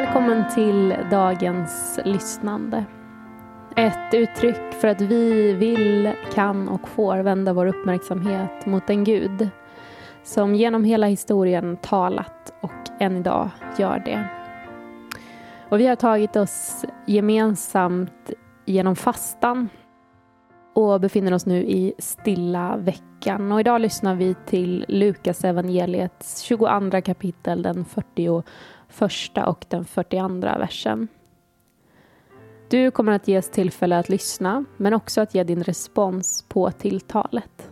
Välkommen till dagens lyssnande. Ett uttryck för att vi vill, kan och får vända vår uppmärksamhet mot en Gud som genom hela historien talat och än idag gör det. Och vi har tagit oss gemensamt genom fastan och befinner oss nu i stilla veckan. Och idag lyssnar vi till Lukas evangeliets 22 kapitel, den 40 41 och den 42 versen. Du kommer att ges tillfälle att lyssna, men också att ge din respons på tilltalet.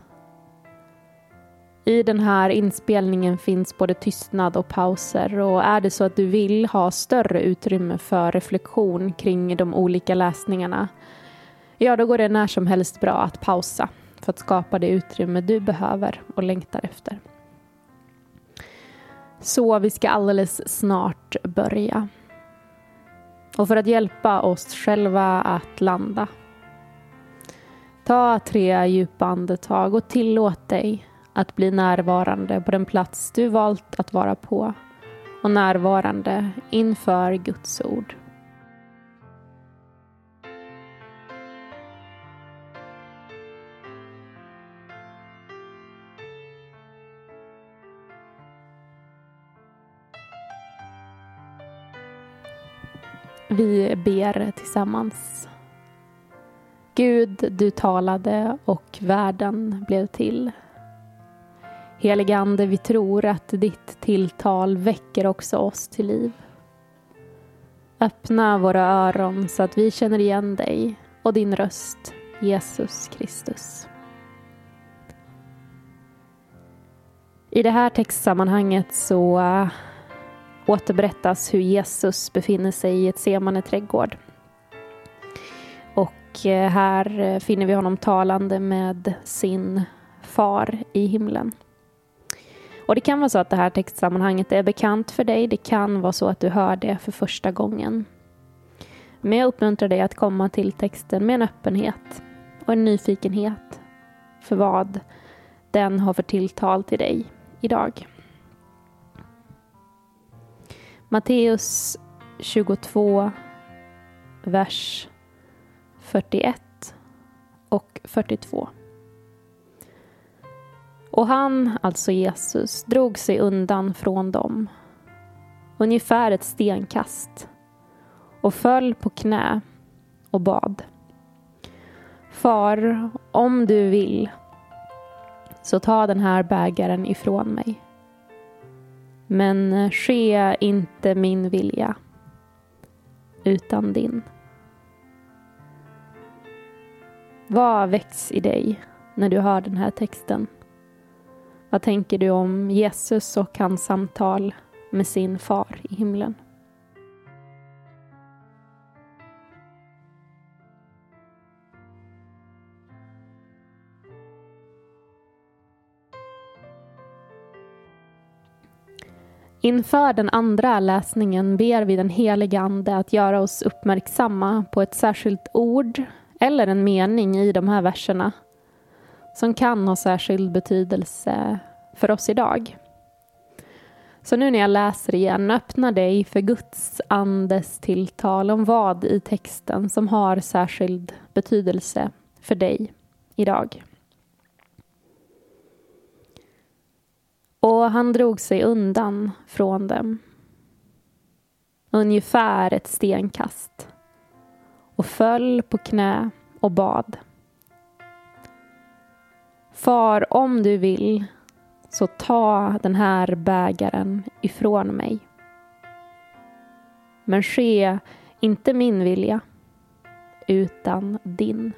I den här inspelningen finns både tystnad och pauser och är det så att du vill ha större utrymme för reflektion kring de olika läsningarna Ja, då går det när som helst bra att pausa för att skapa det utrymme du behöver och längtar efter. Så vi ska alldeles snart börja. Och för att hjälpa oss själva att landa. Ta tre djupa andetag och tillåt dig att bli närvarande på den plats du valt att vara på och närvarande inför Guds ord. Vi ber tillsammans. Gud, du talade och världen blev till. Heligande, vi tror att ditt tilltal väcker också oss till liv. Öppna våra öron så att vi känner igen dig och din röst, Jesus Kristus. I det här textsammanhanget så återberättas hur Jesus befinner sig i ett semane trädgård. Och eh, här eh, finner vi honom talande med sin far i himlen. Och det kan vara så att det här textsammanhanget är bekant för dig. Det kan vara så att du hör det för första gången. Men jag uppmuntrar dig att komma till texten med en öppenhet och en nyfikenhet för vad den har för tilltal till dig idag. Matteus 22, vers 41 och 42. Och han, alltså Jesus, drog sig undan från dem, ungefär ett stenkast, och föll på knä och bad. Far, om du vill, så ta den här bägaren ifrån mig. Men eh, ske inte min vilja, utan din. Vad väcks i dig när du hör den här texten? Vad tänker du om Jesus och hans samtal med sin far i himlen? Inför den andra läsningen ber vi den helige Ande att göra oss uppmärksamma på ett särskilt ord eller en mening i de här verserna som kan ha särskild betydelse för oss idag. Så nu när jag läser igen, öppna dig för Guds andes tilltal om vad i texten som har särskild betydelse för dig idag. Och han drog sig undan från dem. Ungefär ett stenkast. Och föll på knä och bad. Far, om du vill, så ta den här bägaren ifrån mig. Men ske inte min vilja, utan din.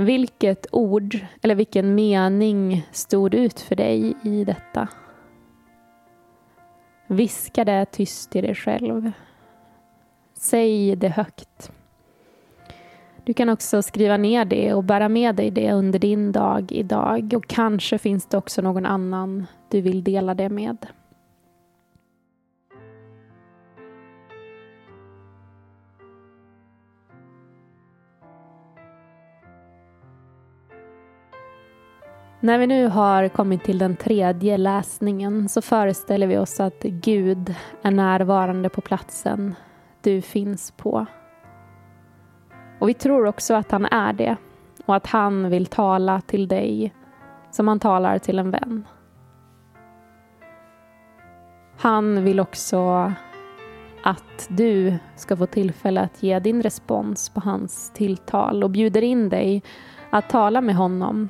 Vilket ord eller vilken mening stod ut för dig i detta? Viska det tyst i dig själv. Säg det högt. Du kan också skriva ner det och bära med dig det under din dag idag och kanske finns det också någon annan du vill dela det med. När vi nu har kommit till den tredje läsningen så föreställer vi oss att Gud är närvarande på platsen du finns på. Och vi tror också att han är det och att han vill tala till dig som han talar till en vän. Han vill också att du ska få tillfälle att ge din respons på hans tilltal och bjuder in dig att tala med honom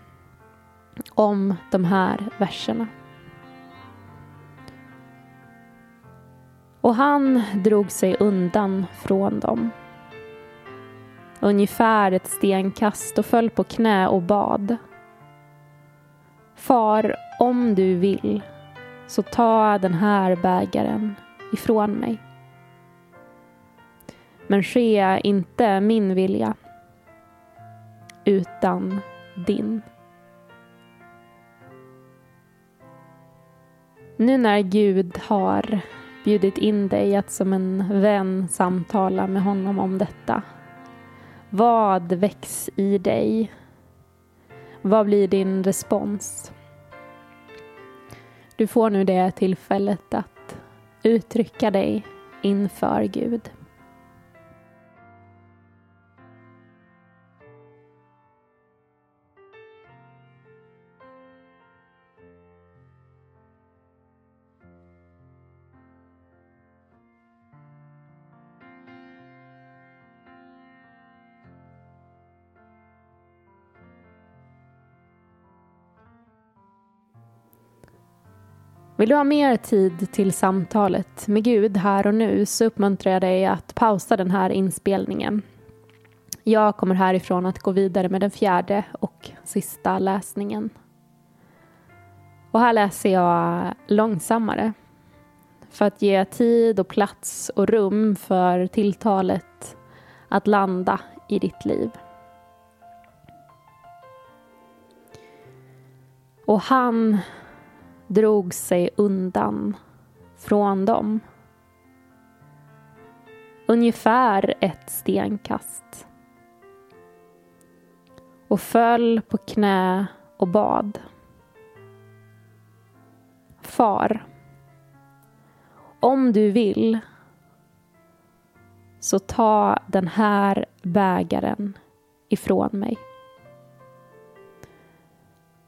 om de här verserna. Och han drog sig undan från dem. Ungefär ett stenkast och föll på knä och bad. Far, om du vill, så ta den här bägaren ifrån mig. Men ske inte min vilja, utan din. Nu när Gud har bjudit in dig att som en vän samtala med honom om detta. Vad väcks i dig? Vad blir din respons? Du får nu det tillfället att uttrycka dig inför Gud. Vill du ha mer tid till samtalet med Gud här och nu så uppmuntrar jag dig att pausa den här inspelningen. Jag kommer härifrån att gå vidare med den fjärde och sista läsningen. Och här läser jag långsammare för att ge tid och plats och rum för tilltalet att landa i ditt liv. Och han drog sig undan från dem. Ungefär ett stenkast. Och föll på knä och bad. Far, om du vill så ta den här bägaren ifrån mig.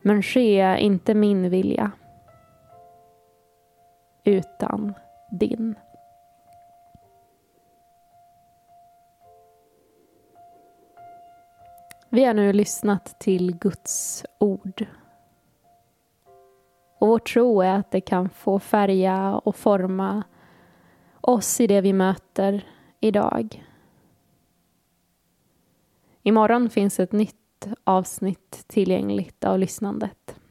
Men ske inte min vilja utan din. Vi har nu lyssnat till Guds ord. Och vår tro är att det kan få färga och forma oss i det vi möter idag. Imorgon finns ett nytt avsnitt tillgängligt av lyssnandet.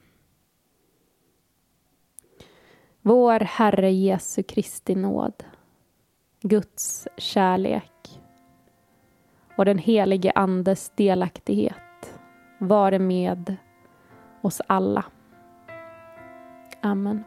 Vår Herre Jesu Kristi nåd, Guds kärlek och den helige Andes delaktighet vare med oss alla. Amen.